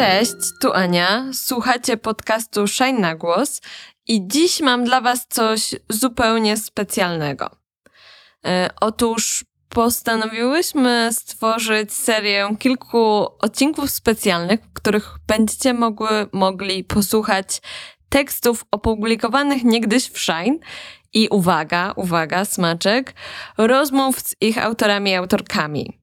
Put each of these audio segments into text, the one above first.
Cześć, tu Ania. Słuchacie podcastu Shine na głos i dziś mam dla Was coś zupełnie specjalnego. E, otóż postanowiłyśmy stworzyć serię kilku odcinków specjalnych, w których będziecie mogły, mogli posłuchać tekstów opublikowanych niegdyś w Shine i uwaga, uwaga, smaczek, rozmów z ich autorami i autorkami.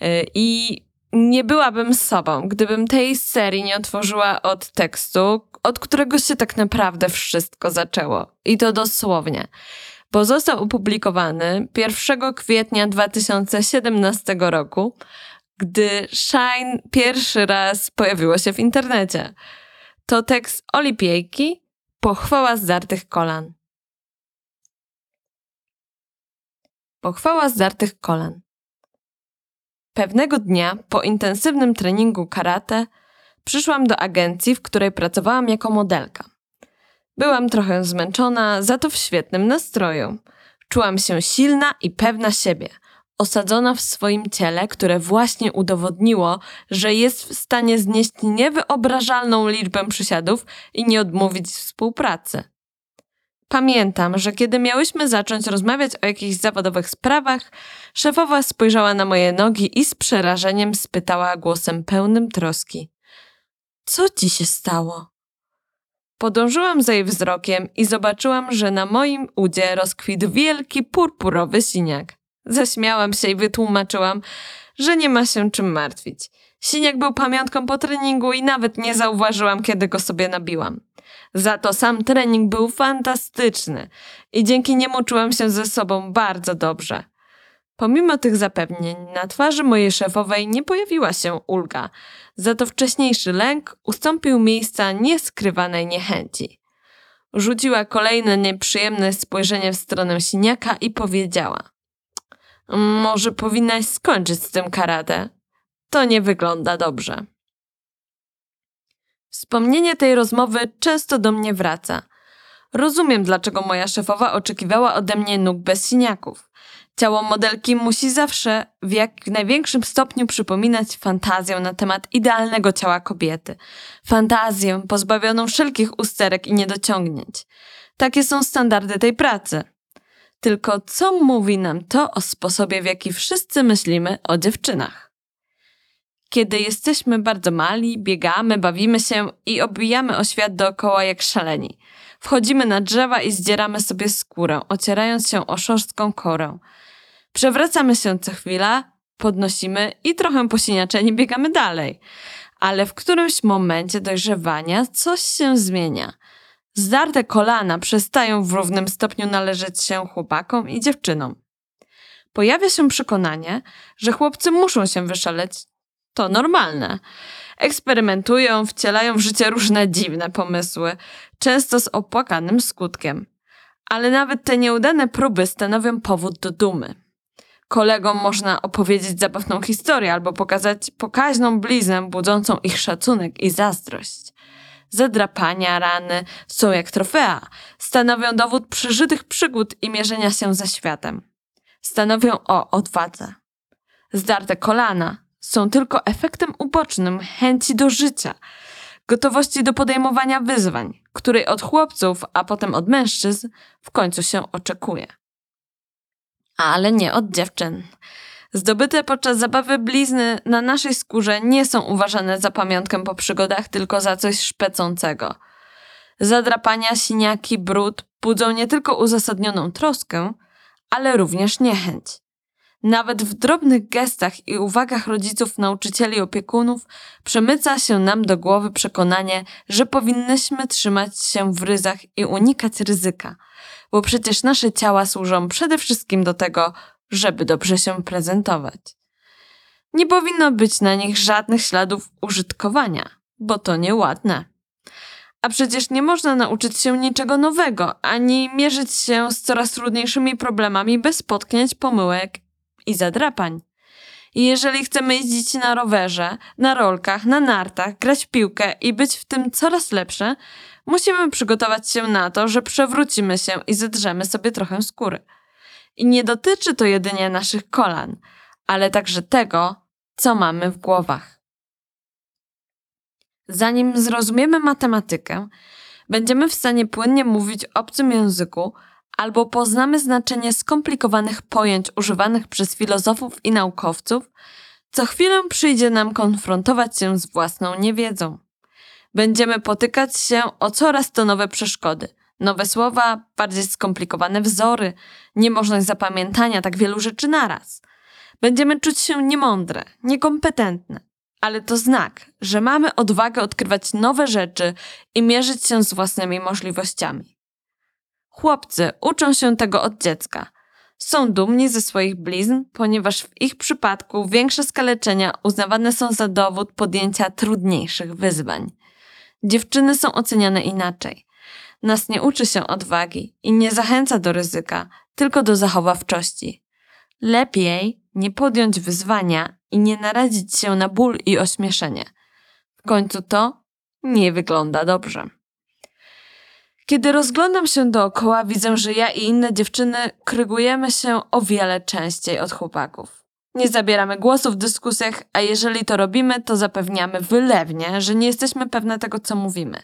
E, I nie byłabym sobą, gdybym tej serii nie otworzyła od tekstu, od którego się tak naprawdę wszystko zaczęło. I to dosłownie. Bo został opublikowany 1 kwietnia 2017 roku, gdy Shine pierwszy raz pojawiło się w internecie. To tekst Olipiejki, pochwała zdartych kolan. Pochwała zdartych kolan. Pewnego dnia, po intensywnym treningu karate, przyszłam do agencji, w której pracowałam jako modelka. Byłam trochę zmęczona, za to w świetnym nastroju. Czułam się silna i pewna siebie, osadzona w swoim ciele, które właśnie udowodniło, że jest w stanie znieść niewyobrażalną liczbę przysiadów i nie odmówić współpracy. Pamiętam, że kiedy miałyśmy zacząć rozmawiać o jakichś zawodowych sprawach, szefowa spojrzała na moje nogi i z przerażeniem spytała głosem pełnym troski: Co ci się stało? Podążyłam za jej wzrokiem i zobaczyłam, że na moim udzie rozkwitł wielki purpurowy siniak. Zaśmiałam się i wytłumaczyłam, że nie ma się czym martwić. Siniak był pamiątką po treningu i nawet nie zauważyłam, kiedy go sobie nabiłam. Za to sam trening był fantastyczny i dzięki niemu czułam się ze sobą bardzo dobrze. Pomimo tych zapewnień, na twarzy mojej szefowej nie pojawiła się ulga, za to wcześniejszy lęk ustąpił miejsca nieskrywanej niechęci. Rzuciła kolejne nieprzyjemne spojrzenie w stronę siniaka i powiedziała: Może powinnaś skończyć z tym karate? To nie wygląda dobrze. Wspomnienie tej rozmowy często do mnie wraca. Rozumiem, dlaczego moja szefowa oczekiwała ode mnie nóg bez siniaków. Ciało modelki musi zawsze w jak największym stopniu przypominać fantazję na temat idealnego ciała kobiety. Fantazję pozbawioną wszelkich usterek i niedociągnięć. Takie są standardy tej pracy. Tylko co mówi nam to o sposobie, w jaki wszyscy myślimy o dziewczynach? Kiedy jesteśmy bardzo mali, biegamy, bawimy się i obijamy o świat dookoła jak szaleni. Wchodzimy na drzewa i zdzieramy sobie skórę, ocierając się o szorstką korę. Przewracamy się co chwila, podnosimy i trochę posiniaczeni biegamy dalej. Ale w którymś momencie dojrzewania coś się zmienia. Zdarte kolana przestają w równym stopniu należeć się chłopakom i dziewczynom. Pojawia się przekonanie, że chłopcy muszą się wyszaleć, to normalne. Eksperymentują, wcielają w życie różne dziwne pomysły, często z opłakanym skutkiem. Ale nawet te nieudane próby stanowią powód do dumy. Kolegom można opowiedzieć zabawną historię albo pokazać pokaźną bliznę budzącą ich szacunek i zazdrość. Zadrapania, rany są jak trofea, stanowią dowód przeżytych przygód i mierzenia się ze światem. Stanowią o odwadze. Zdarte kolana są tylko efektem ubocznym chęci do życia, gotowości do podejmowania wyzwań, której od chłopców, a potem od mężczyzn w końcu się oczekuje. Ale nie od dziewczyn. Zdobyte podczas zabawy blizny na naszej skórze nie są uważane za pamiątkę po przygodach, tylko za coś szpecącego. Zadrapania, siniaki, brud budzą nie tylko uzasadnioną troskę, ale również niechęć. Nawet w drobnych gestach i uwagach rodziców, nauczycieli i opiekunów przemyca się nam do głowy przekonanie, że powinnyśmy trzymać się w ryzach i unikać ryzyka, bo przecież nasze ciała służą przede wszystkim do tego, żeby dobrze się prezentować. Nie powinno być na nich żadnych śladów użytkowania, bo to nieładne. A przecież nie można nauczyć się niczego nowego, ani mierzyć się z coraz trudniejszymi problemami bez potknięć, pomyłek i zadrapań. I jeżeli chcemy jeździć na rowerze, na rolkach, na nartach, grać w piłkę i być w tym coraz lepsze, musimy przygotować się na to, że przewrócimy się i zedrzemy sobie trochę skóry. I nie dotyczy to jedynie naszych kolan, ale także tego, co mamy w głowach. Zanim zrozumiemy matematykę, będziemy w stanie płynnie mówić obcym języku albo poznamy znaczenie skomplikowanych pojęć używanych przez filozofów i naukowców, co chwilę przyjdzie nam konfrontować się z własną niewiedzą. Będziemy potykać się o coraz to nowe przeszkody, nowe słowa, bardziej skomplikowane wzory, niemożność zapamiętania tak wielu rzeczy naraz. Będziemy czuć się niemądre, niekompetentne, ale to znak, że mamy odwagę odkrywać nowe rzeczy i mierzyć się z własnymi możliwościami. Chłopcy uczą się tego od dziecka. Są dumni ze swoich blizn, ponieważ w ich przypadku większe skaleczenia uznawane są za dowód podjęcia trudniejszych wyzwań. Dziewczyny są oceniane inaczej. Nas nie uczy się odwagi i nie zachęca do ryzyka, tylko do zachowawczości. Lepiej nie podjąć wyzwania i nie narazić się na ból i ośmieszenie. W końcu to nie wygląda dobrze. Kiedy rozglądam się dookoła, widzę, że ja i inne dziewczyny krygujemy się o wiele częściej od chłopaków. Nie zabieramy głosu w dyskusjach, a jeżeli to robimy, to zapewniamy wylewnie, że nie jesteśmy pewne tego, co mówimy.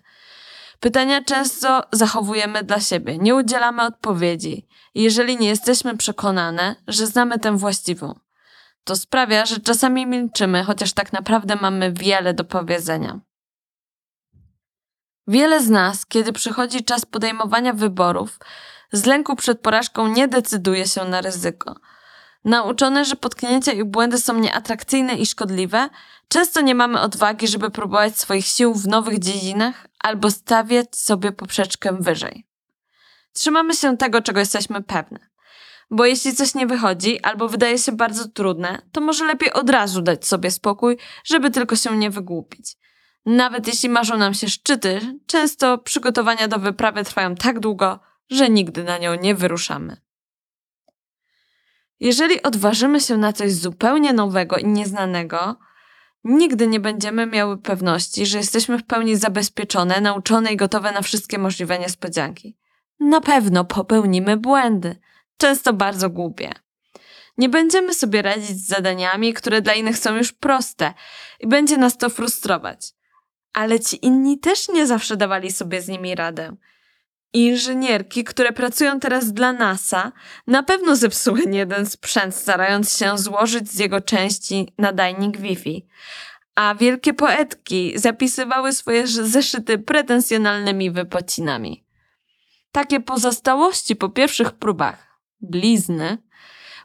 Pytania często zachowujemy dla siebie, nie udzielamy odpowiedzi, jeżeli nie jesteśmy przekonane, że znamy tę właściwą. To sprawia, że czasami milczymy, chociaż tak naprawdę mamy wiele do powiedzenia. Wiele z nas, kiedy przychodzi czas podejmowania wyborów, z lęku przed porażką nie decyduje się na ryzyko. Nauczone, że potknięcia i błędy są nieatrakcyjne i szkodliwe, często nie mamy odwagi, żeby próbować swoich sił w nowych dziedzinach albo stawiać sobie poprzeczkę wyżej. Trzymamy się tego, czego jesteśmy pewne. Bo jeśli coś nie wychodzi albo wydaje się bardzo trudne, to może lepiej od razu dać sobie spokój, żeby tylko się nie wygłupić. Nawet jeśli marzą nam się szczyty, często przygotowania do wyprawy trwają tak długo, że nigdy na nią nie wyruszamy. Jeżeli odważymy się na coś zupełnie nowego i nieznanego, nigdy nie będziemy miały pewności, że jesteśmy w pełni zabezpieczone, nauczone i gotowe na wszystkie możliwe niespodzianki. Na pewno popełnimy błędy, często bardzo głupie. Nie będziemy sobie radzić z zadaniami, które dla innych są już proste i będzie nas to frustrować. Ale ci inni też nie zawsze dawali sobie z nimi radę. Inżynierki, które pracują teraz dla NASA, na pewno zepsuły jeden sprzęt, starając się złożyć z jego części nadajnik Wi-Fi. A wielkie poetki zapisywały swoje zeszyty pretensjonalnymi wypocinami. Takie pozostałości po pierwszych próbach, blizny,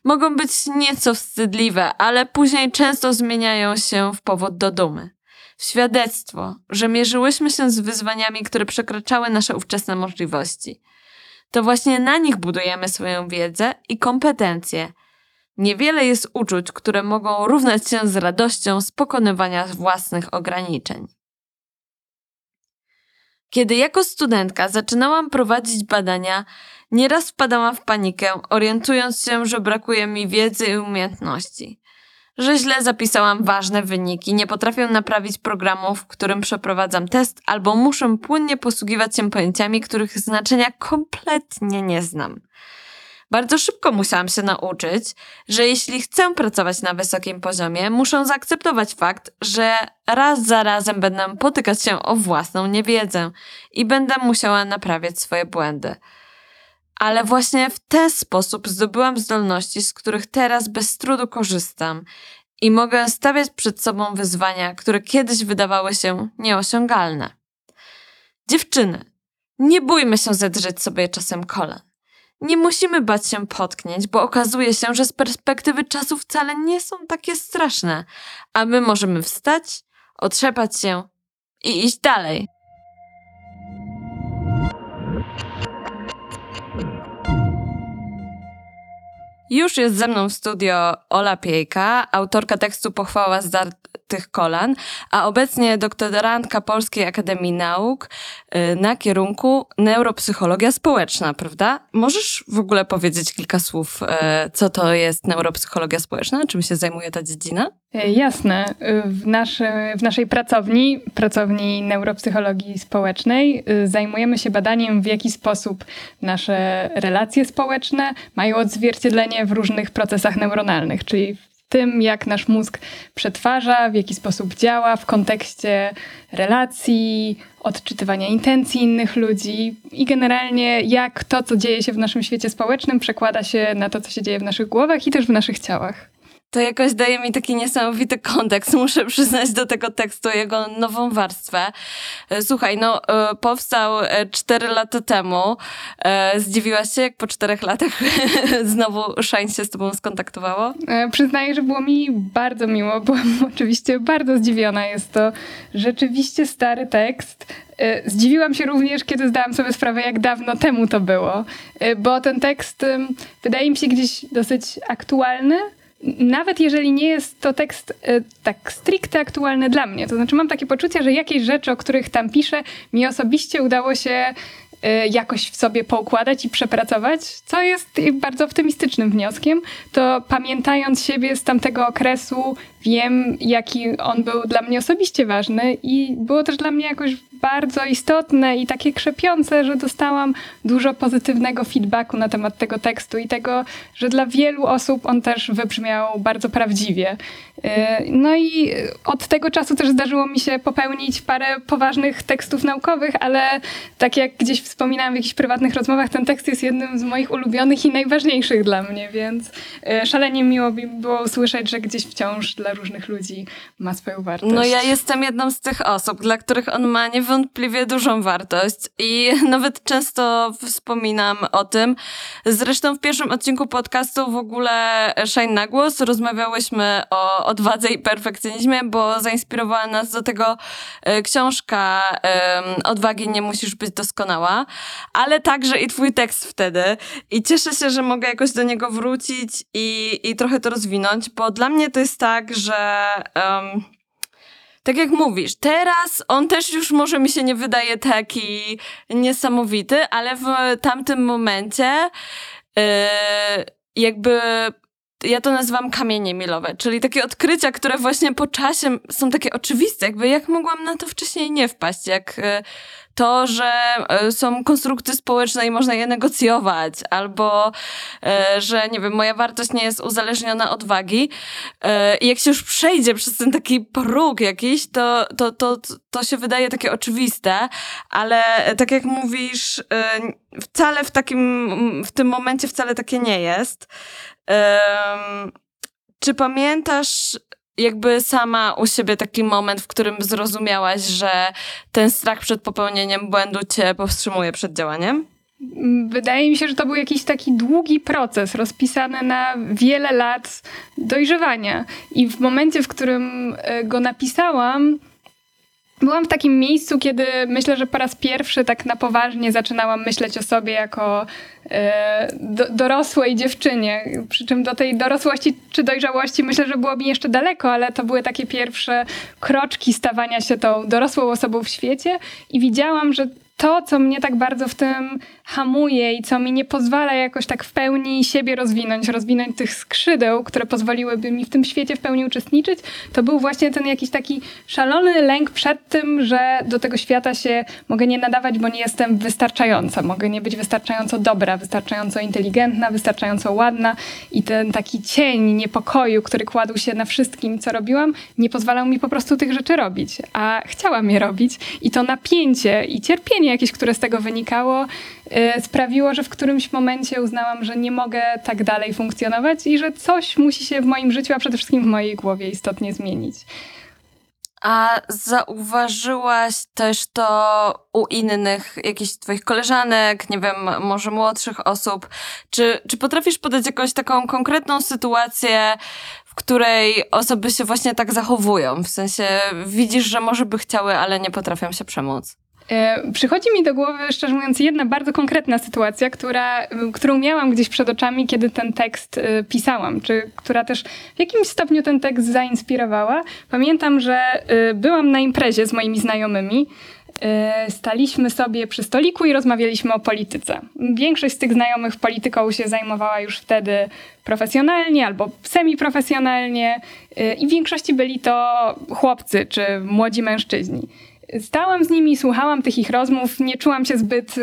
mogą być nieco wstydliwe, ale później często zmieniają się w powód do dumy świadectwo, że mierzyłyśmy się z wyzwaniami, które przekraczały nasze ówczesne możliwości. To właśnie na nich budujemy swoją wiedzę i kompetencje. Niewiele jest uczuć, które mogą równać się z radością z pokonywania własnych ograniczeń. Kiedy jako studentka zaczynałam prowadzić badania, nieraz wpadałam w panikę, orientując się, że brakuje mi wiedzy i umiejętności że źle zapisałam ważne wyniki, nie potrafię naprawić programu, w którym przeprowadzam test, albo muszę płynnie posługiwać się pojęciami, których znaczenia kompletnie nie znam. Bardzo szybko musiałam się nauczyć, że jeśli chcę pracować na wysokim poziomie, muszę zaakceptować fakt, że raz za razem będę potykać się o własną niewiedzę i będę musiała naprawiać swoje błędy. Ale właśnie w ten sposób zdobyłam zdolności, z których teraz bez trudu korzystam i mogę stawiać przed sobą wyzwania, które kiedyś wydawały się nieosiągalne. Dziewczyny, nie bójmy się zedrzeć sobie czasem kolan. Nie musimy bać się potknięć, bo okazuje się, że z perspektywy czasu wcale nie są takie straszne, a my możemy wstać, otrzepać się i iść dalej. Już jest ze mną w studio Ola Piejka, autorka tekstu Pochwała Zdartych Kolan, a obecnie doktorantka Polskiej Akademii Nauk y, na kierunku neuropsychologia społeczna, prawda? Możesz w ogóle powiedzieć kilka słów, y, co to jest neuropsychologia społeczna, czym się zajmuje ta dziedzina? E, jasne. W, naszy, w naszej pracowni, pracowni neuropsychologii społecznej, y, zajmujemy się badaniem, w jaki sposób nasze relacje społeczne mają odzwierciedlenie w różnych procesach neuronalnych, czyli tym, jak nasz mózg przetwarza, w jaki sposób działa w kontekście relacji, odczytywania intencji innych ludzi i generalnie jak to, co dzieje się w naszym świecie społecznym, przekłada się na to, co się dzieje w naszych głowach i też w naszych ciałach to jakoś daje mi taki niesamowity kontekst. Muszę przyznać do tego tekstu jego nową warstwę. E, słuchaj, no e, powstał cztery lata temu. Zdziwiłaś się, jak po czterech latach znowu Shine się z tobą skontaktowało? Przyznaję, że było mi bardzo miło. Byłam oczywiście bardzo zdziwiona. Jest to rzeczywiście stary tekst. Zdziwiłam się również, kiedy zdałam sobie sprawę, jak dawno temu to było, bo ten tekst wydaje mi się gdzieś dosyć aktualny, nawet jeżeli nie jest to tekst e, tak stricte aktualny dla mnie. To znaczy mam takie poczucie, że jakieś rzeczy, o których tam piszę, mi osobiście udało się e, jakoś w sobie poukładać i przepracować, co jest bardzo optymistycznym wnioskiem, to pamiętając siebie z tamtego okresu, wiem, jaki on był dla mnie osobiście ważny i było też dla mnie jakoś bardzo istotne i takie krzepiące, że dostałam dużo pozytywnego feedbacku na temat tego tekstu i tego, że dla wielu osób on też wybrzmiał bardzo prawdziwie. Y, no i od tego czasu też zdarzyło mi się popełnić parę poważnych tekstów naukowych, ale tak jak gdzieś wspominałam w jakichś prywatnych rozmowach, ten tekst jest jednym z moich ulubionych i najważniejszych dla mnie, więc y, szalenie miło mi było usłyszeć, że gdzieś wciąż dla różnych ludzi ma swoją wartość. No ja jestem jedną z tych osób, dla których on ma nie niewątpliwie dużą wartość i nawet często wspominam o tym. Zresztą w pierwszym odcinku podcastu w ogóle Shine na głos rozmawiałyśmy o odwadze i perfekcjonizmie, bo zainspirowała nas do tego e, książka Odwagi nie musisz być doskonała, ale także i twój tekst wtedy i cieszę się, że mogę jakoś do niego wrócić i, i trochę to rozwinąć, bo dla mnie to jest tak, że um, tak jak mówisz, teraz on też już może mi się nie wydaje taki niesamowity, ale w tamtym momencie yy, jakby ja to nazywam kamienie milowe, czyli takie odkrycia, które właśnie po czasie są takie oczywiste, jakby jak mogłam na to wcześniej nie wpaść, jak yy, to, że e, są konstrukty społeczne i można je negocjować, albo e, że, nie wiem, moja wartość nie jest uzależniona od wagi. E, I jak się już przejdzie przez ten taki próg jakiś, to, to, to, to się wydaje takie oczywiste, ale tak jak mówisz, wcale w takim, w tym momencie wcale takie nie jest. Czy pamiętasz jakby sama u siebie taki moment, w którym zrozumiałaś, że ten strach przed popełnieniem błędu cię powstrzymuje przed działaniem? Wydaje mi się, że to był jakiś taki długi proces, rozpisany na wiele lat dojrzewania. I w momencie, w którym e, go napisałam, Byłam w takim miejscu, kiedy myślę, że po raz pierwszy tak na poważnie zaczynałam myśleć o sobie jako e, do, dorosłej dziewczynie. Przy czym do tej dorosłości czy dojrzałości myślę, że było mi jeszcze daleko, ale to były takie pierwsze kroczki stawania się tą dorosłą osobą w świecie i widziałam, że to, co mnie tak bardzo w tym hamuje i co mi nie pozwala jakoś tak w pełni siebie rozwinąć, rozwinąć tych skrzydeł, które pozwoliłyby mi w tym świecie w pełni uczestniczyć, to był właśnie ten jakiś taki szalony lęk przed tym, że do tego świata się mogę nie nadawać, bo nie jestem wystarczająca, mogę nie być wystarczająco dobra, wystarczająco inteligentna, wystarczająco ładna i ten taki cień niepokoju, który kładł się na wszystkim, co robiłam, nie pozwalał mi po prostu tych rzeczy robić, a chciałam je robić i to napięcie i cierpienie jakieś, które z tego wynikało, y, sprawiło, że w którymś momencie uznałam, że nie mogę tak dalej funkcjonować i że coś musi się w moim życiu, a przede wszystkim w mojej głowie istotnie zmienić. A zauważyłaś też to u innych, jakichś twoich koleżanek, nie wiem, może młodszych osób? Czy, czy potrafisz podać jakąś taką konkretną sytuację, w której osoby się właśnie tak zachowują? W sensie widzisz, że może by chciały, ale nie potrafią się przemóc? E, przychodzi mi do głowy, szczerze mówiąc, jedna bardzo konkretna sytuacja, która, którą miałam gdzieś przed oczami, kiedy ten tekst e, pisałam, czy która też w jakimś stopniu ten tekst zainspirowała. Pamiętam, że e, byłam na imprezie z moimi znajomymi. Staliśmy sobie przy stoliku i rozmawialiśmy o polityce. Większość z tych znajomych polityką się zajmowała już wtedy profesjonalnie albo semi-profesjonalnie i w większości byli to chłopcy czy młodzi mężczyźni. Stałam z nimi, słuchałam tych ich rozmów, nie czułam się zbyt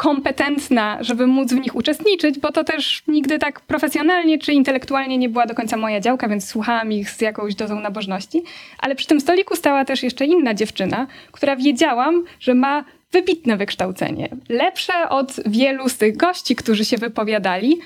kompetentna, żeby móc w nich uczestniczyć, bo to też nigdy tak profesjonalnie czy intelektualnie nie była do końca moja działka, więc słuchałam ich z jakąś dozą nabożności. Ale przy tym stoliku stała też jeszcze inna dziewczyna, która wiedziałam, że ma wybitne wykształcenie. Lepsze od wielu z tych gości, którzy się wypowiadali.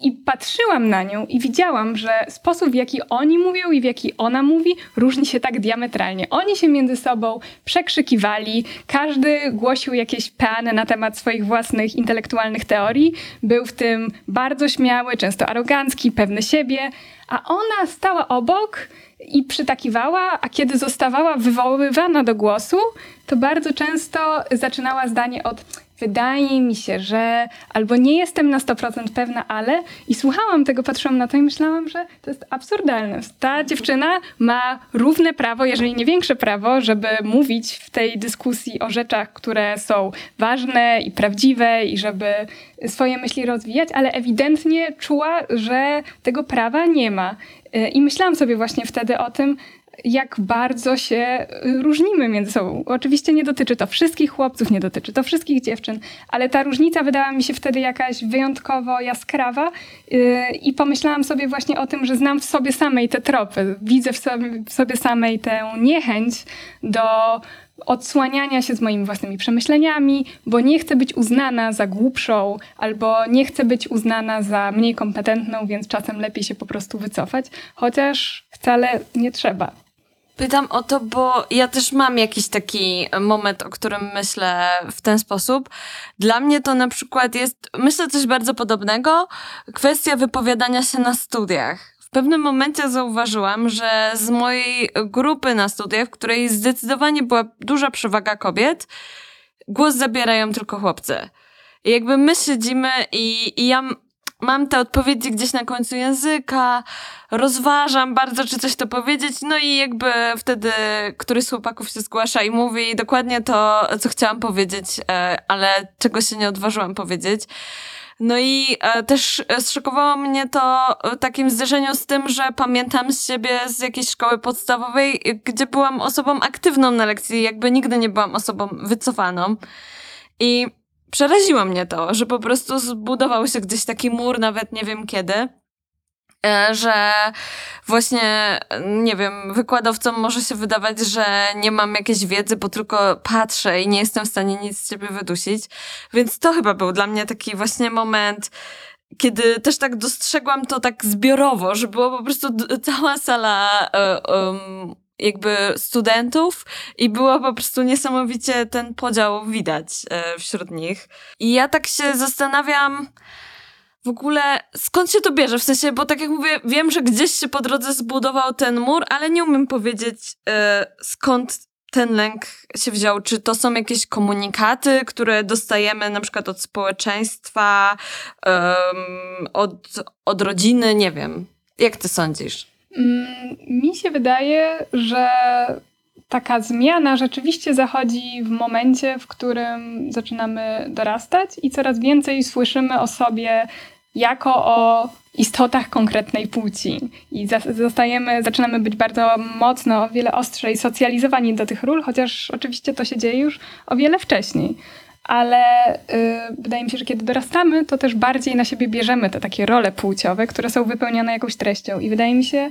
I patrzyłam na nią i widziałam, że sposób, w jaki oni mówią i w jaki ona mówi, różni się tak diametralnie. Oni się między sobą przekrzykiwali, każdy głosił jakieś peany na temat swoich własnych intelektualnych teorii, był w tym bardzo śmiały, często arogancki, pewny siebie, a ona stała obok i przytakiwała, a kiedy zostawała wywoływana do głosu, to bardzo często zaczynała zdanie od wydaje mi się, że albo nie jestem na 100% pewna, ale i słuchałam tego, patrzyłam na to i myślałam, że to jest absurdalne. Ta dziewczyna ma równe prawo, jeżeli nie większe prawo, żeby mówić w tej dyskusji o rzeczach, które są ważne i prawdziwe i żeby swoje myśli rozwijać, ale ewidentnie czuła, że tego prawa nie ma. I myślałam sobie właśnie wtedy o tym, jak bardzo się y, różnimy między sobą. Oczywiście nie dotyczy to wszystkich chłopców, nie dotyczy to wszystkich dziewczyn, ale ta różnica wydała mi się wtedy jakaś wyjątkowo jaskrawa yy, i pomyślałam sobie właśnie o tym, że znam w sobie samej te tropy. Widzę w sobie, w sobie samej tę niechęć do odsłaniania się z moimi własnymi przemyśleniami, bo nie chcę być uznana za głupszą albo nie chcę być uznana za mniej kompetentną, więc czasem lepiej się po prostu wycofać, chociaż wcale nie trzeba. Pytam o to, bo ja też mam jakiś taki moment, o którym myślę w ten sposób. Dla mnie to na przykład jest, myślę coś bardzo podobnego, kwestia wypowiadania się na studiach. W pewnym momencie zauważyłam, że z mojej grupy na studiach, w której zdecydowanie była duża przewaga kobiet, głos zabierają tylko chłopcy. I jakby my siedzimy i, i ja mam te odpowiedzi gdzieś na końcu języka, rozważam bardzo, czy coś to powiedzieć, no i jakby wtedy któryś z chłopaków się zgłasza i mówi dokładnie to, co chciałam powiedzieć, e, ale czego się nie odważyłam powiedzieć. No i e, też zszokowało mnie to w takim zderzeniu z tym, że pamiętam z siebie z jakiejś szkoły podstawowej, gdzie byłam osobą aktywną na lekcji, jakby nigdy nie byłam osobą wycofaną. I przeraziło mnie to, że po prostu zbudował się gdzieś taki mur, nawet nie wiem kiedy, e, że właśnie, nie wiem, wykładowcom może się wydawać, że nie mam jakiejś wiedzy, bo tylko patrzę i nie jestem w stanie nic z siebie wydusić. Więc to chyba był dla mnie taki właśnie moment, kiedy też tak dostrzegłam to tak zbiorowo, że było po prostu cała sala um, jakby studentów i było po prostu niesamowicie ten podział widać e, wśród nich. I ja tak się zastanawiam w ogóle skąd się to bierze, w sensie, bo tak jak mówię, wiem, że gdzieś się po drodze zbudował ten mur, ale nie umiem powiedzieć e, skąd ten lęk się wziął? Czy to są jakieś komunikaty, które dostajemy na przykład od społeczeństwa, um, od, od rodziny? Nie wiem. Jak ty sądzisz? Mm, mi się wydaje, że taka zmiana rzeczywiście zachodzi w momencie, w którym zaczynamy dorastać i coraz więcej słyszymy o sobie jako o istotach konkretnej płci. I zostajemy, zaczynamy być bardzo mocno, o wiele ostrzej socjalizowani do tych ról, chociaż oczywiście to się dzieje już o wiele wcześniej ale y, wydaje mi się, że kiedy dorastamy, to też bardziej na siebie bierzemy te takie role płciowe, które są wypełnione jakąś treścią. I wydaje mi się,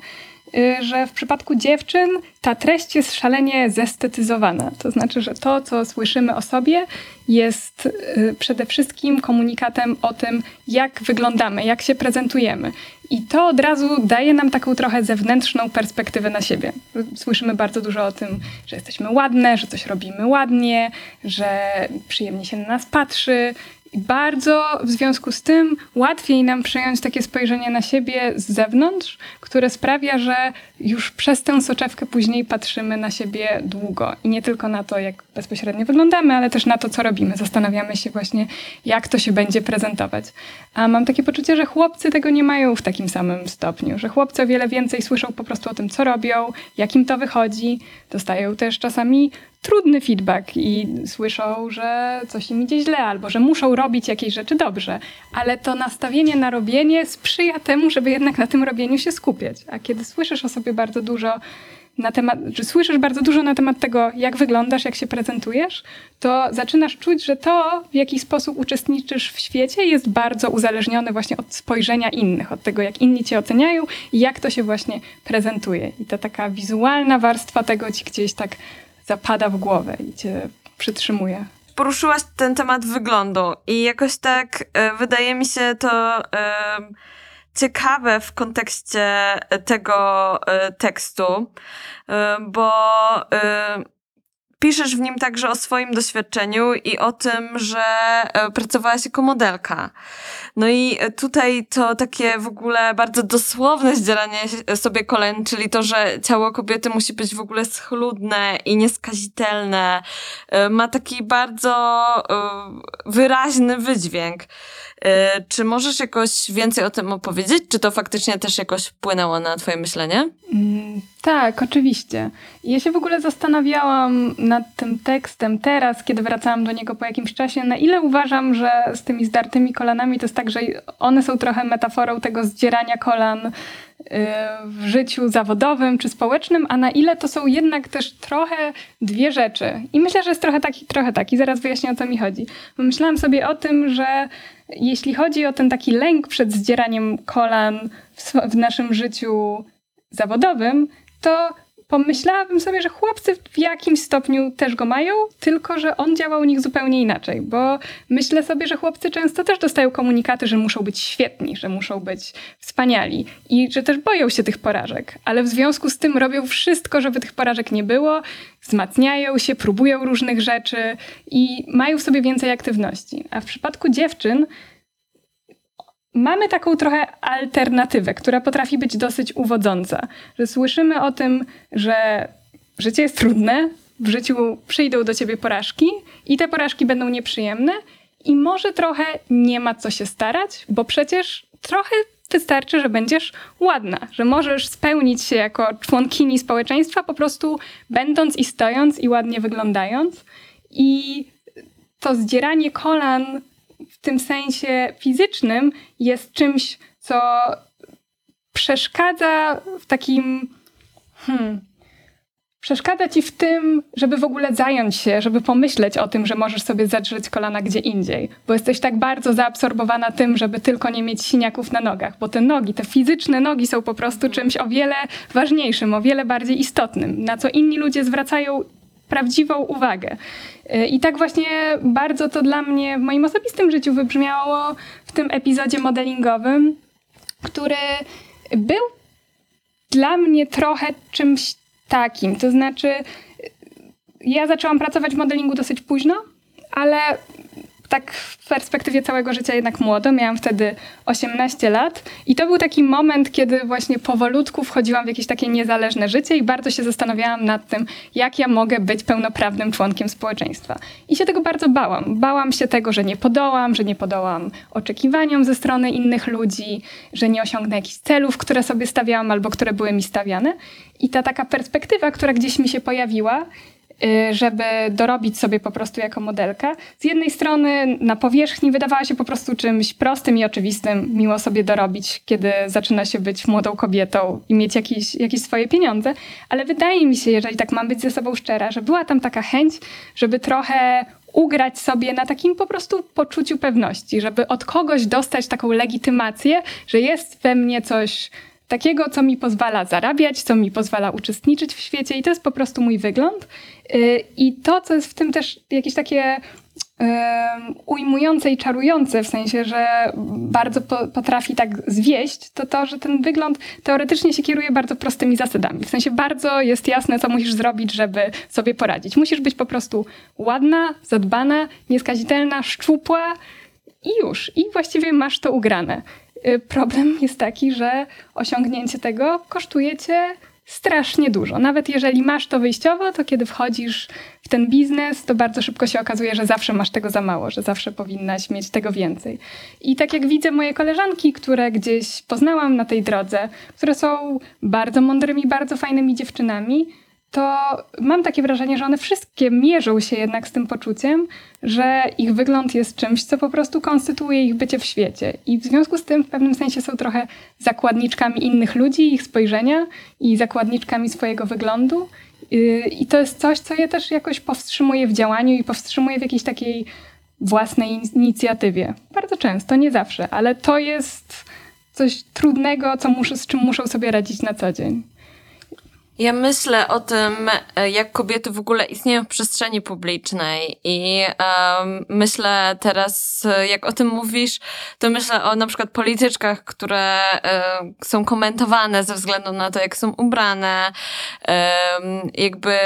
że w przypadku dziewczyn ta treść jest szalenie zestetyzowana. To znaczy, że to, co słyszymy o sobie, jest y, przede wszystkim komunikatem o tym, jak wyglądamy, jak się prezentujemy. I to od razu daje nam taką trochę zewnętrzną perspektywę na siebie. Słyszymy bardzo dużo o tym, że jesteśmy ładne, że coś robimy ładnie, że przyjemnie się na nas patrzy, i bardzo w związku z tym łatwiej nam przyjąć takie spojrzenie na siebie z zewnątrz, które sprawia, że już przez tę soczewkę później patrzymy na siebie długo. I nie tylko na to, jak bezpośrednio wyglądamy, ale też na to, co robimy. Zastanawiamy się właśnie, jak to się będzie prezentować. A mam takie poczucie, że chłopcy tego nie mają w takim samym stopniu, że chłopcy o wiele więcej słyszą po prostu o tym, co robią, jak im to wychodzi. Dostają też czasami trudny feedback i słyszą, że coś im idzie źle albo że muszą robić jakieś rzeczy dobrze. Ale to nastawienie na robienie sprzyja temu, żeby jednak na tym robieniu się skupiać. A kiedy słyszysz o sobie bardzo dużo na temat, że słyszysz bardzo dużo na temat tego, jak wyglądasz, jak się prezentujesz, to zaczynasz czuć, że to, w jaki sposób uczestniczysz w świecie, jest bardzo uzależnione właśnie od spojrzenia innych, od tego, jak inni cię oceniają i jak to się właśnie prezentuje. I ta taka wizualna warstwa tego ci gdzieś tak zapada w głowę i cię przytrzymuje poruszyłaś ten temat wyglądu i jakoś tak e, wydaje mi się to e, ciekawe w kontekście tego e, tekstu, e, bo e, piszesz w nim także o swoim doświadczeniu i o tym, że e, pracowałaś jako modelka. No i tutaj to takie w ogóle bardzo dosłowne zdzieranie sobie kolen, czyli to, że ciało kobiety musi być w ogóle schludne i nieskazitelne, e, ma taki bardzo e, wyraźny wydźwięk. E, czy możesz jakoś więcej o tym opowiedzieć? Czy to faktycznie też jakoś wpłynęło na Twoje myślenie? Mm, tak, oczywiście. Ja się w ogóle zastanawiałam nad tym tekstem teraz, kiedy wracałam do niego po jakimś czasie, na ile uważam, że z tymi zdartymi kolanami to jest tak, że one są trochę metaforą tego zdzierania kolan y, w życiu zawodowym czy społecznym, a na ile to są jednak też trochę dwie rzeczy. I myślę, że jest trochę taki, trochę taki. Zaraz wyjaśnię o co mi chodzi. Myślałam sobie o tym, że jeśli chodzi o ten taki lęk przed zdzieraniem kolan w, w naszym życiu zawodowym, to pomyślałabym sobie, że chłopcy w jakimś stopniu też go mają, tylko że on działa u nich zupełnie inaczej, bo myślę sobie, że chłopcy często też dostają komunikaty, że muszą być świetni, że muszą być wspaniali i że też boją się tych porażek, ale w związku z tym robią wszystko, żeby tych porażek nie było, wzmacniają się, próbują różnych rzeczy i mają w sobie więcej aktywności. A w przypadku dziewczyn mamy taką trochę alternatywę, która potrafi być dosyć uwodząca. Że słyszymy o tym, że życie jest trudne, w życiu przyjdą do ciebie porażki i te porażki będą nieprzyjemne i może trochę nie ma co się starać, bo przecież trochę wystarczy, że będziesz ładna, że możesz spełnić się jako członkini społeczeństwa po prostu będąc i stojąc i ładnie wyglądając. I to zdzieranie kolan w tym sensie fizycznym jest czymś, co przeszkadza w takim. Hmm, przeszkadza ci w tym, żeby w ogóle zająć się, żeby pomyśleć o tym, że możesz sobie zadrzeć kolana gdzie indziej, bo jesteś tak bardzo zaabsorbowana tym, żeby tylko nie mieć siniaków na nogach, bo te nogi, te fizyczne nogi są po prostu czymś o wiele ważniejszym, o wiele bardziej istotnym, na co inni ludzie zwracają prawdziwą uwagę. I tak właśnie bardzo to dla mnie w moim osobistym życiu wybrzmiało w tym epizodzie modelingowym, który był dla mnie trochę czymś takim. To znaczy, ja zaczęłam pracować w modelingu dosyć późno, ale tak w perspektywie całego życia jednak młodo. Miałam wtedy 18 lat i to był taki moment, kiedy właśnie powolutku wchodziłam w jakieś takie niezależne życie i bardzo się zastanawiałam nad tym, jak ja mogę być pełnoprawnym członkiem społeczeństwa. I się tego bardzo bałam. Bałam się tego, że nie podołam, że nie podołam oczekiwaniom ze strony innych ludzi, że nie osiągnę jakichś celów, które sobie stawiałam albo które były mi stawiane. I ta taka perspektywa, która gdzieś mi się pojawiła, żeby dorobić sobie po prostu jako modelka. Z jednej strony na powierzchni wydawała się po prostu czymś prostym i oczywistym, miło sobie dorobić, kiedy zaczyna się być młodą kobietą i mieć jakieś, jakieś swoje pieniądze, ale wydaje mi się, jeżeli tak mam być ze sobą szczera, że była tam taka chęć, żeby trochę ugrać sobie na takim po prostu poczuciu pewności, żeby od kogoś dostać taką legitymację, że jest we mnie coś takiego, co mi pozwala zarabiać, co mi pozwala uczestniczyć w świecie i to jest po prostu mój wygląd. Y, I to, co jest w tym też jakieś takie ujmujące i czarujące, w sensie, że bardzo potrafi tak zwieść, to to, że ten wygląd teoretycznie się kieruje bardzo prostymi zasadami. W sensie bardzo jest jasne, co musisz zrobić, żeby sobie poradzić. Musisz być po prostu ładna, zadbana, nieskazitelna, szczupła i już. I właściwie masz to ugrane. Y, problem jest taki, że osiągnięcie tego kosztuje cię strasznie dużo. Nawet jeżeli masz to wyjściowo, to kiedy wchodzisz w ten biznes, to bardzo szybko się okazuje, że zawsze masz tego za mało, że zawsze powinnaś mieć tego więcej. I tak jak widzę moje koleżanki, które gdzieś poznałam na tej drodze, które są bardzo mądrymi, bardzo fajnymi dziewczynami, to mam takie wrażenie, że one wszystkie mierzą się jednak z tym poczuciem, że ich wygląd jest czymś, co po prostu konstytuuje ich bycie w świecie. I w związku z tym w pewnym sensie są trochę zakładniczkami innych ludzi, ich spojrzenia i zakładniczkami swojego wyglądu. I to jest coś, co je też jakoś powstrzymuje w działaniu i powstrzymuje w jakiejś takiej własnej inicjatywie. Bardzo często, nie zawsze, ale to jest coś trudnego, co muszę, z czym muszą sobie radzić na co dzień. Ja myślę o tym, e, jak kobiety w ogóle istnieją w przestrzeni publicznej i um, myślę teraz, e, jak o tym mówisz, to myślę o na przykład polityczkach, które um, są komentowane ze względu na to, jak są ubrane, um, jakby,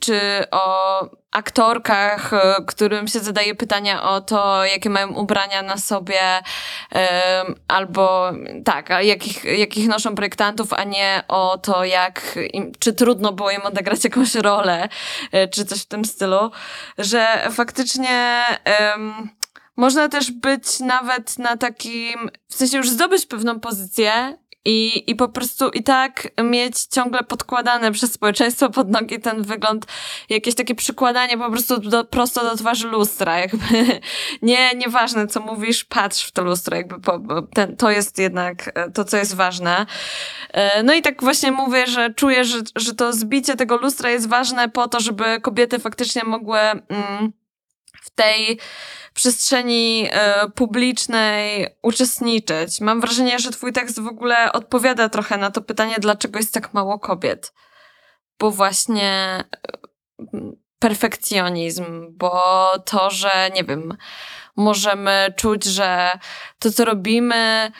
czy o aktorkach, e, którym się zadaje pytania o to, jakie mają ubrania na sobie, albo tak, jakich, jakich noszą projektantów, a nie o to, jak im, czy trudno było im odegrać jakąś rolę, e, czy coś w tym stylu, że faktycznie um, można też być nawet na takim, w sensie już zdobyć pewną pozycję i, I po prostu i tak mieć ciągle podkładane przez społeczeństwo pod nogi ten wygląd, jakieś takie przykładanie po prostu do, prosto do twarzy lustra, jakby nie, nieważne co mówisz, patrz w to lustro, jakby po, ten, to jest jednak e, to, co jest ważne. E, no i tak właśnie mówię, że czuję, że, że to zbicie tego lustra jest ważne po to, żeby kobiety faktycznie mogły mm, w tej przestrzeni e, publicznej uczestniczyć. Mam wrażenie, że twój tekst w ogóle odpowiada trochę na to pytanie, dlaczego jest tak mało kobiet. Bo właśnie e, perfekcjonizm, bo to, że nie wiem, możemy czuć, że to, co robimy,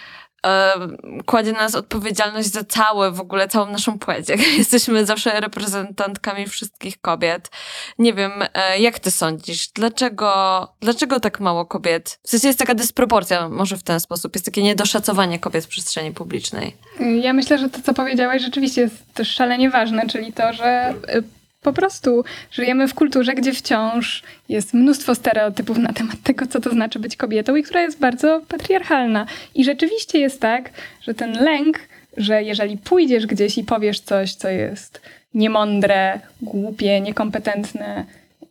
kładzie na nas odpowiedzialność za całe, w ogóle całą naszą płeć. Jesteśmy zawsze reprezentantkami wszystkich kobiet. Nie wiem, e, jak ty sądzisz? Dlaczego, dlaczego tak mało kobiet? W sensie jest taka dysproporcja, może w ten sposób. Jest takie niedoszacowanie kobiet w przestrzeni publicznej. Ja myślę, że to, co powiedziałaś, rzeczywiście jest szalenie ważne, czyli to, że y, po prostu żyjemy w kulturze, gdzie wciąż jest mnóstwo stereotypów na temat tego, co to znaczy być kobietą i która jest bardzo patriarchalna. I rzeczywiście jest tak, że ten lęk, że jeżeli pójdziesz gdzieś i powiesz coś, co jest niemądre, głupie, niekompetentne,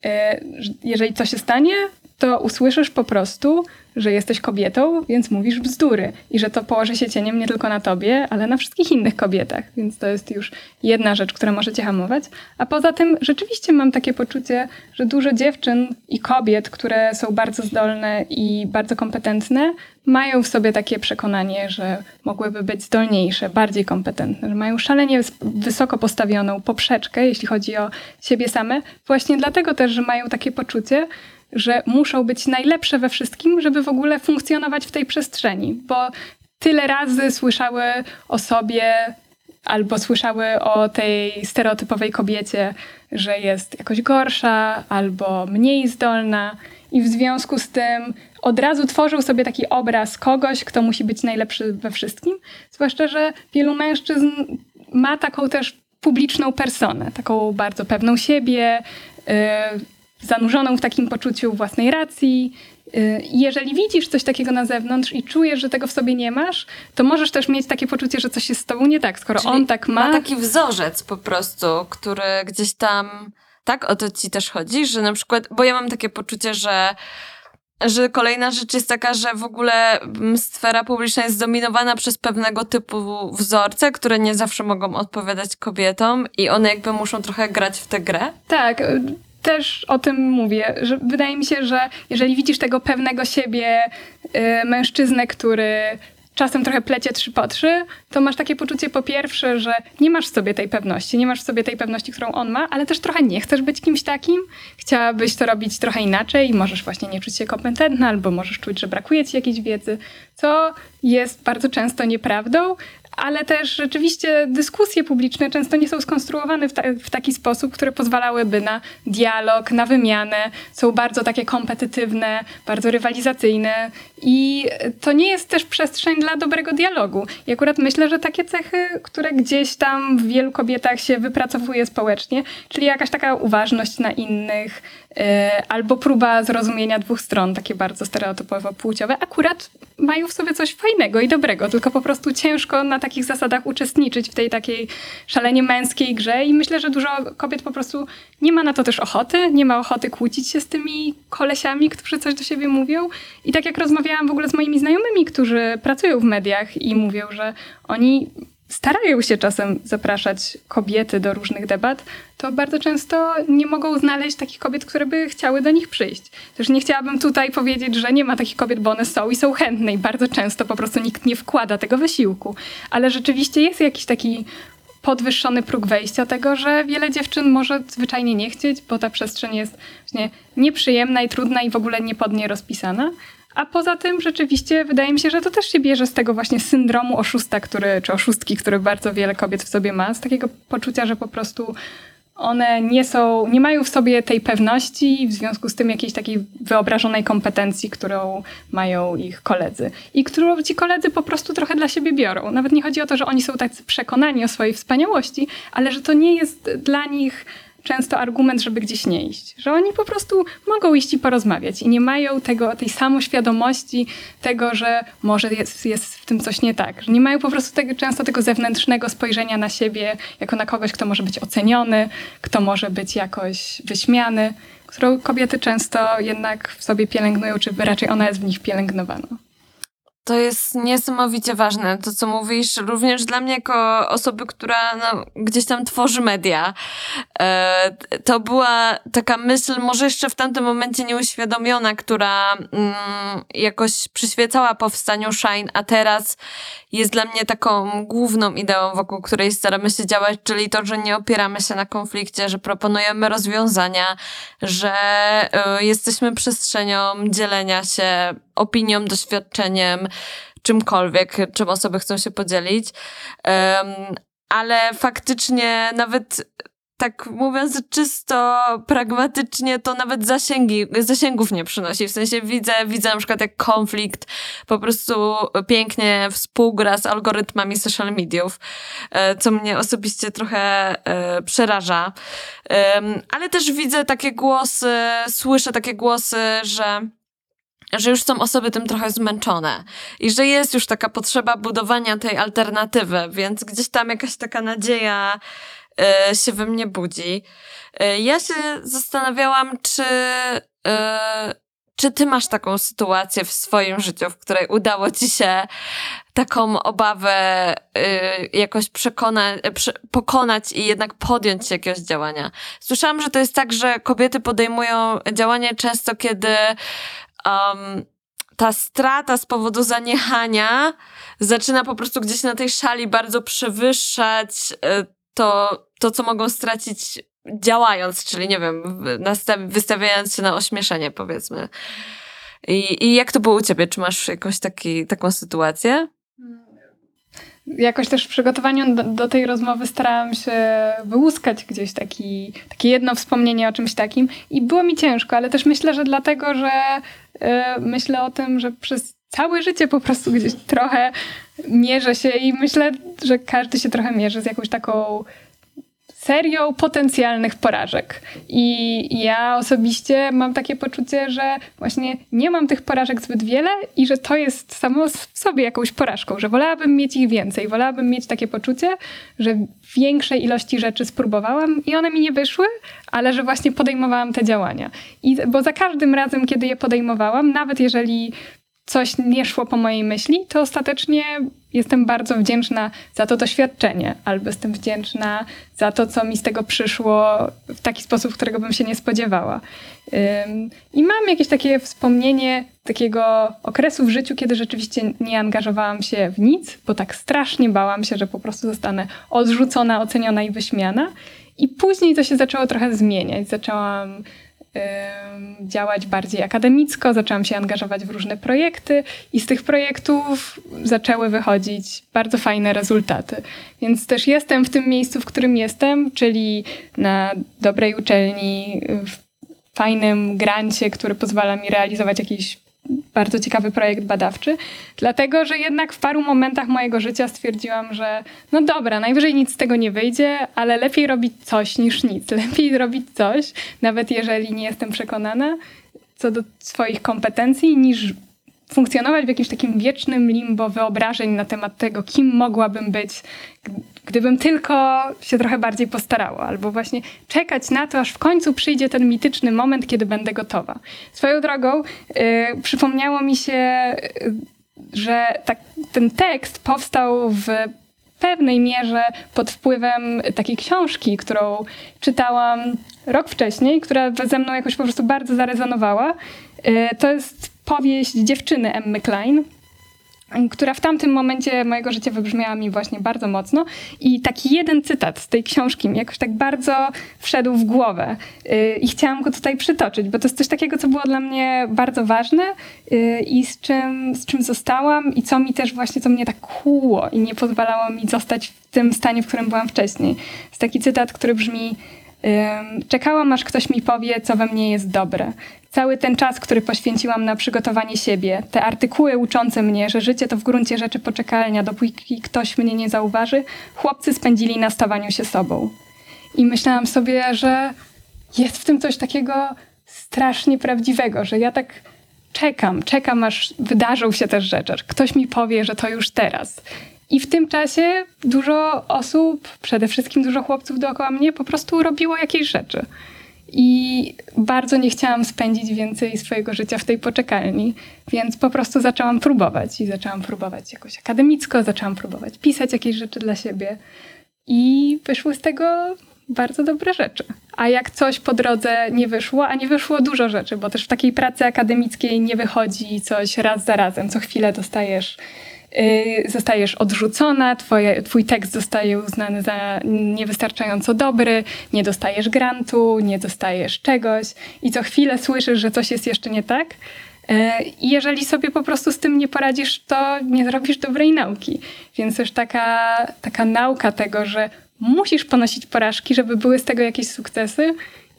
e, jeżeli coś się stanie, to usłyszysz po prostu, że jesteś kobietą, więc mówisz bzdury i że to położy się cieniem nie tylko na tobie, ale na wszystkich innych kobietach. Więc to jest już jedna rzecz, która może cię hamować. A poza tym rzeczywiście mam takie poczucie, że dużo dziewczyn i kobiet, które są bardzo zdolne i bardzo kompetentne, mają w sobie takie przekonanie, że mogłyby być zdolniejsze, bardziej kompetentne, że mają szalenie wysoko postawioną poprzeczkę, jeśli chodzi o siebie same, właśnie dlatego też, że mają takie poczucie, że muszą być najlepsze we wszystkim, żeby w ogóle funkcjonować w tej przestrzeni, bo tyle razy słyszały o sobie albo słyszały o tej stereotypowej kobiecie, że jest jakoś gorsza albo mniej zdolna, i w związku z tym od razu tworzył sobie taki obraz kogoś, kto musi być najlepszy we wszystkim. Zwłaszcza, że wielu mężczyzn ma taką też publiczną personę, taką bardzo pewną siebie. Yy, zanurzoną w takim poczuciu własnej racji. Y, jeżeli widzisz coś takiego na zewnątrz i czujesz, że tego w sobie nie masz, to możesz też mieć takie poczucie, że coś jest z tobą nie tak, skoro Czyli on tak ma. Ma taki wzorzec po prostu, który gdzieś tam. Tak o to ci też chodzi, że na przykład, bo ja mam takie poczucie, że że kolejna rzecz jest taka, że w ogóle mm, sfera publiczna jest zdominowana przez pewnego typu wzorce, które nie zawsze mogą odpowiadać kobietom i one jakby muszą trochę grać w tę grę. Tak, też o tym mówię, że wydaje mi się, że jeżeli widzisz tego pewnego siebie y, mężczyznę, który czasem trochę plecie trzy po trzy, to masz takie poczucie po pierwsze, że nie masz w sobie tej pewności, nie masz w sobie tej pewności, którą on ma, ale też trochę nie chcesz być kimś takim. Chciałabyś to robić trochę inaczej i możesz właśnie nie czuć się kompetentna, albo możesz czuć, że brakuje ci jakiejś wiedzy, co jest bardzo często nieprawdą, ale też rzeczywiście dyskusje publiczne często nie są skonstruowane w, ta, w, taki sposób, które pozwalałyby na dialog, na wymianę. Są bardzo takie kompetytywne, bardzo rywalizacyjne i to nie jest też przestrzeń dla dobrego dialogu. I akurat myślę, że takie cechy, które gdzieś tam w wielu kobietach się wypracowuje społecznie, czyli jakaś taka uważność na innych, albo próba zrozumienia dwóch stron, takie bardzo stereotypowo płciowe, akurat mają w sobie coś fajnego i dobrego, tylko po prostu ciężko na takich zasadach uczestniczyć w tej takiej szalenie męskiej grze i myślę, że dużo kobiet po prostu nie ma na to też ochoty, nie ma ochoty kłócić się z tymi kolesiami, którzy coś do siebie mówią. I tak jak rozmawiałam w ogóle z moimi znajomymi, którzy pracują w mediach i mówią, że oni starają się czasem zapraszać kobiety do różnych debat, to bardzo często nie mogą znaleźć takich kobiet, które by chciały do nich przyjść. Też nie chciałabym tutaj powiedzieć, że nie ma takich kobiet, bo one są i są chętne i bardzo często po prostu nikt nie wkłada tego wysiłku. Ale rzeczywiście jest jakiś taki podwyższony próg wejścia tego, że wiele dziewczyn może zwyczajnie nie chcieć, bo ta przestrzeń jest właśnie nieprzyjemna i trudna i w ogóle nie pod nie rozpisana. A poza tym rzeczywiście wydaje mi się, że to też się bierze z tego właśnie syndromu oszusta, który, czy oszustki, który bardzo wiele kobiet w sobie ma, z takiego poczucia, że po prostu one nie są, nie mają w sobie tej pewności, w związku z tym jakiejś takiej wyobrażonej kompetencji, którą mają ich koledzy. I którą ci koledzy po prostu trochę dla siebie biorą. Nawet nie chodzi o to, że oni są tak przekonani o swojej wspaniałości, ale że to nie jest dla nich często argument, żeby gdzieś nie iść. Że oni po prostu mogą iść i porozmawiać i nie mają tego, tej samoświadomości tego, że może jest, jest w tym coś nie tak. Że nie mają po prostu tego, często tego zewnętrznego spojrzenia na siebie jako na kogoś, kto może być oceniony, kto może być jakoś wyśmiany, którą kobiety często jednak w sobie pielęgnują, czy raczej ona jest w nich pielęgnowana. To jest niesamowicie ważne, to co mówisz, również dla mnie jako osoby, która no, gdzieś tam tworzy media. E, to była taka myśl, może jeszcze w tamtym momencie nieuświadomiona, która mm, jakoś przyświecała powstaniu Shine, a teraz jest dla mnie taką główną ideą, wokół której staramy się działać, czyli to, że nie opieramy się na konflikcie, że proponujemy rozwiązania, że y, jesteśmy przestrzenią dzielenia się opinią, doświadczeniem, czymkolwiek, czym osoby chcą się podzielić. Um, ale faktycznie nawet tak mówiąc czysto pragmatycznie, to nawet zasięgi, zasięgów nie przynosi. W sensie widzę, widzę na przykład jak konflikt po prostu pięknie współgra z algorytmami social mediów, e, co mnie osobiście trochę e, przeraża. Ale też widzę takie głosy, słyszę takie głosy, że że już są osoby tym trochę zmęczone i że jest już taka potrzeba budowania tej alternatywy, więc gdzieś tam jakaś taka nadzieja y, się we mnie budzi. Y, ja się zastanawiałam, czy, y, czy ty masz taką sytuację w swoim życiu, w której udało ci się taką obawę jakoś przekona, pokonać i jednak podjąć jakiegoś działania. Słyszałam, że to jest tak, że kobiety podejmują działanie często, kiedy um, ta strata z powodu zaniechania zaczyna po prostu gdzieś na tej szali bardzo przewyższać e, to, to co mogą stracić działając, czyli nie wiem, wystawiając się na ośmieszenie, powiedzmy. I, I jak to było u ciebie? Czy masz jakąś taki, taką sytuację? jakoś też w przygotowaniu do, do, tej rozmowy starałam się wyłuskać gdzieś taki, takie jedno wspomnienie o czymś takim i było mi ciężko, ale też myślę, że dlatego, że myślę o tym, że przez całe życie po prostu gdzieś trochę mierzę się i myślę, że każdy się trochę mierzy z jakąś taką serią potencjalnych porażek. I ja osobiście mam takie poczucie, że właśnie nie mam tych porażek zbyt wiele i że to jest samo w sobie jakąś porażką, że wolałabym mieć ich więcej. Wolałabym mieć takie poczucie, że większej ilości rzeczy spróbowałam i one mi nie wyszły, ale że właśnie podejmowałam te działania. I, bo za każdym razem, kiedy je podejmowałam, nawet jeżeli coś nie szło po mojej myśli, to ostatecznie jestem bardzo wdzięczna za to doświadczenie, albo jestem wdzięczna za to, co mi z tego przyszło w taki sposób, którego bym się nie spodziewała. I mam jakieś takie wspomnienie takiego okresu w życiu, kiedy rzeczywiście nie angażowałam się w nic, bo tak strasznie bałam się, że po prostu zostanę odrzucona, oceniona i wyśmiana. I później to się zaczęło trochę zmieniać. Zaczęłam działać bardziej akademicko, zaczęłam się angażować w różne projekty i z tych projektów zaczęły wychodzić bardzo fajne rezultaty. Więc też jestem w tym miejscu, w którym jestem, czyli na dobrej uczelni, w fajnym grancie, który pozwala mi realizować jakieś bardzo ciekawy projekt badawczy, dlatego że jednak w paru momentach mojego życia stwierdziłam, że no dobra, najwyżej nic z tego nie wyjdzie, ale lepiej robić coś niż nic. Lepiej robić coś, nawet jeżeli nie jestem przekonana co do swoich kompetencji, niż funkcjonować w jakimś takim wiecznym limbo wyobrażeń na temat tego, kim mogłabym być, gdybym tylko się trochę bardziej postarała, albo właśnie czekać na to, aż w końcu przyjdzie ten mityczny moment, kiedy będę gotowa. Swoją drogą yy, przypomniało mi się, yy, że tak, ten tekst powstał w pewnej mierze pod wpływem takiej książki, którą czytałam rok wcześniej, która ze mną jakoś po prostu bardzo zarezonowała. Yy, to jest powieść dziewczyny Emmy Klein, która w tamtym momencie mojego życia wybrzmiała mi właśnie bardzo mocno. I taki jeden cytat z tej książki mi jakoś tak bardzo wszedł w głowę. Yy, I chciałam go tutaj przytoczyć, bo to jest coś takiego, co było dla mnie bardzo ważne yy, i z czym, z czym zostałam i co mi też właśnie, co mnie tak kłuło i nie pozwalało mi zostać w tym stanie, w którym byłam wcześniej. Jest taki cytat, który brzmi Czekałam, aż ktoś mi powie, co we mnie jest dobre. Cały ten czas, który poświęciłam na przygotowanie siebie, te artykuły uczące mnie, że życie to w gruncie rzeczy poczekalnia, dopóki ktoś mnie nie zauważy, chłopcy spędzili na stawaniu się sobą. I myślałam sobie, że jest w tym coś takiego strasznie prawdziwego, że ja tak czekam, czekam, aż wydarzą się też rzeczy, ktoś mi powie, że to już teraz. I w tym czasie dużo osób, przede wszystkim dużo chłopców dookoła mnie, po prostu robiło jakieś rzeczy. I bardzo nie chciałam spędzić więcej swojego życia w tej poczekalni, więc po prostu zaczęłam próbować. I zaczęłam próbować jakoś akademicko, zaczęłam próbować pisać jakieś rzeczy dla siebie. I wyszły z tego bardzo dobre rzeczy. A jak coś po drodze nie wyszło, a nie wyszło dużo rzeczy, bo też w takiej pracy akademickiej nie wychodzi coś raz za razem. Co chwilę dostajesz zostajesz odrzucona, twoje, twój tekst zostaje uznany za niewystarczająco dobry, nie dostajesz grantu, nie dostajesz czegoś i co chwilę słyszysz, że coś jest jeszcze nie tak. Y, I jeżeli sobie po prostu z tym nie poradzisz, to nie zrobisz dobrej nauki. Więc też taka, taka nauka tego, że musisz ponosić porażki, żeby były z tego jakieś sukcesy,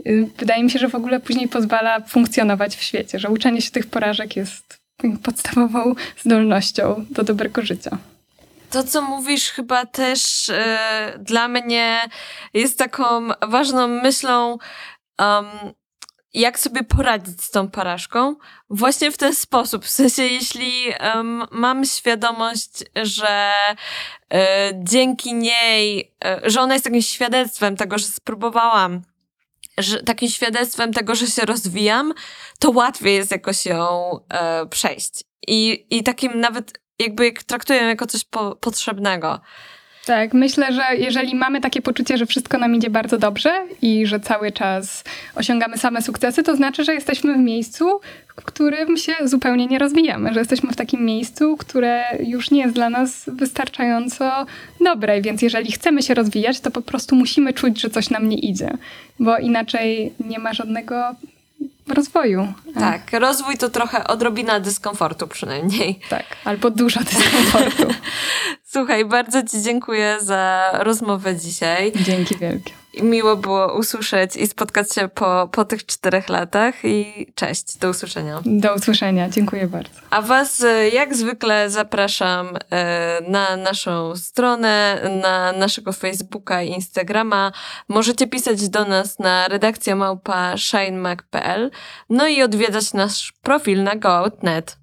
y, wydaje mi się, że w ogóle później pozwala funkcjonować w świecie, że uczenie się tych porażek jest podstawową zdolnością do dobrego życia. To, co mówisz, chyba też y, dla mnie jest taką ważną myślą, um, jak sobie poradzić z tą porażką. Właśnie w ten sposób. W sensie, jeśli um, mam świadomość, że y, dzięki niej, y, że ona jest takim świadectwem tego, że spróbowałam, że, takim świadectwem tego, że się rozwijam, to łatwiej jest jakoś ją e, przejść. I, I takim nawet jakby traktuję jako coś po, potrzebnego. Tak, myślę, że jeżeli mamy takie poczucie, że wszystko nam idzie bardzo dobrze i że cały czas osiągamy same sukcesy, to znaczy, że jesteśmy w miejscu, w którym się zupełnie nie rozwijamy, że jesteśmy w takim miejscu, które już nie jest dla nas wystarczająco dobre. Więc jeżeli chcemy się rozwijać, to po prostu musimy czuć, że coś nam nie idzie, bo inaczej nie ma żadnego rozwoju. Tak, rozwój to trochę odrobina dyskomfortu przynajmniej. Tak, albo dużo dyskomfortu. Słuchaj, bardzo Ci dziękuję za rozmowę dzisiaj. Dzięki wielkie. Miło było usłyszeć i spotkać się po, po tych czterech latach i cześć, do usłyszenia. Do usłyszenia, dziękuję bardzo. A Was e, jak zwykle zapraszam e, na naszą stronę, na naszego Facebooka i Instagrama. Możecie pisać do nas na redakcja małpa shinemac.pl no i odwiedzać nasz profil na go.net.